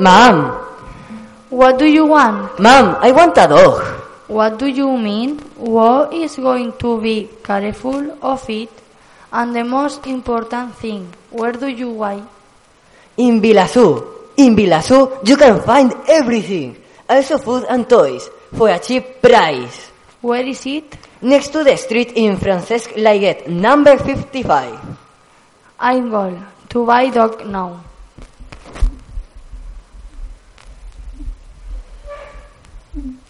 Mom, What do you want? Mom, I want a dog. What do you mean? What is going to be careful of it? And the most important thing, where do you buy? In Vilazoo. In Vilazoo, you can find everything. Also food and toys for a cheap price. Where is it? Next to the street in Francesc Lairet, number 55. I'm going to buy dog now. Mm-hmm.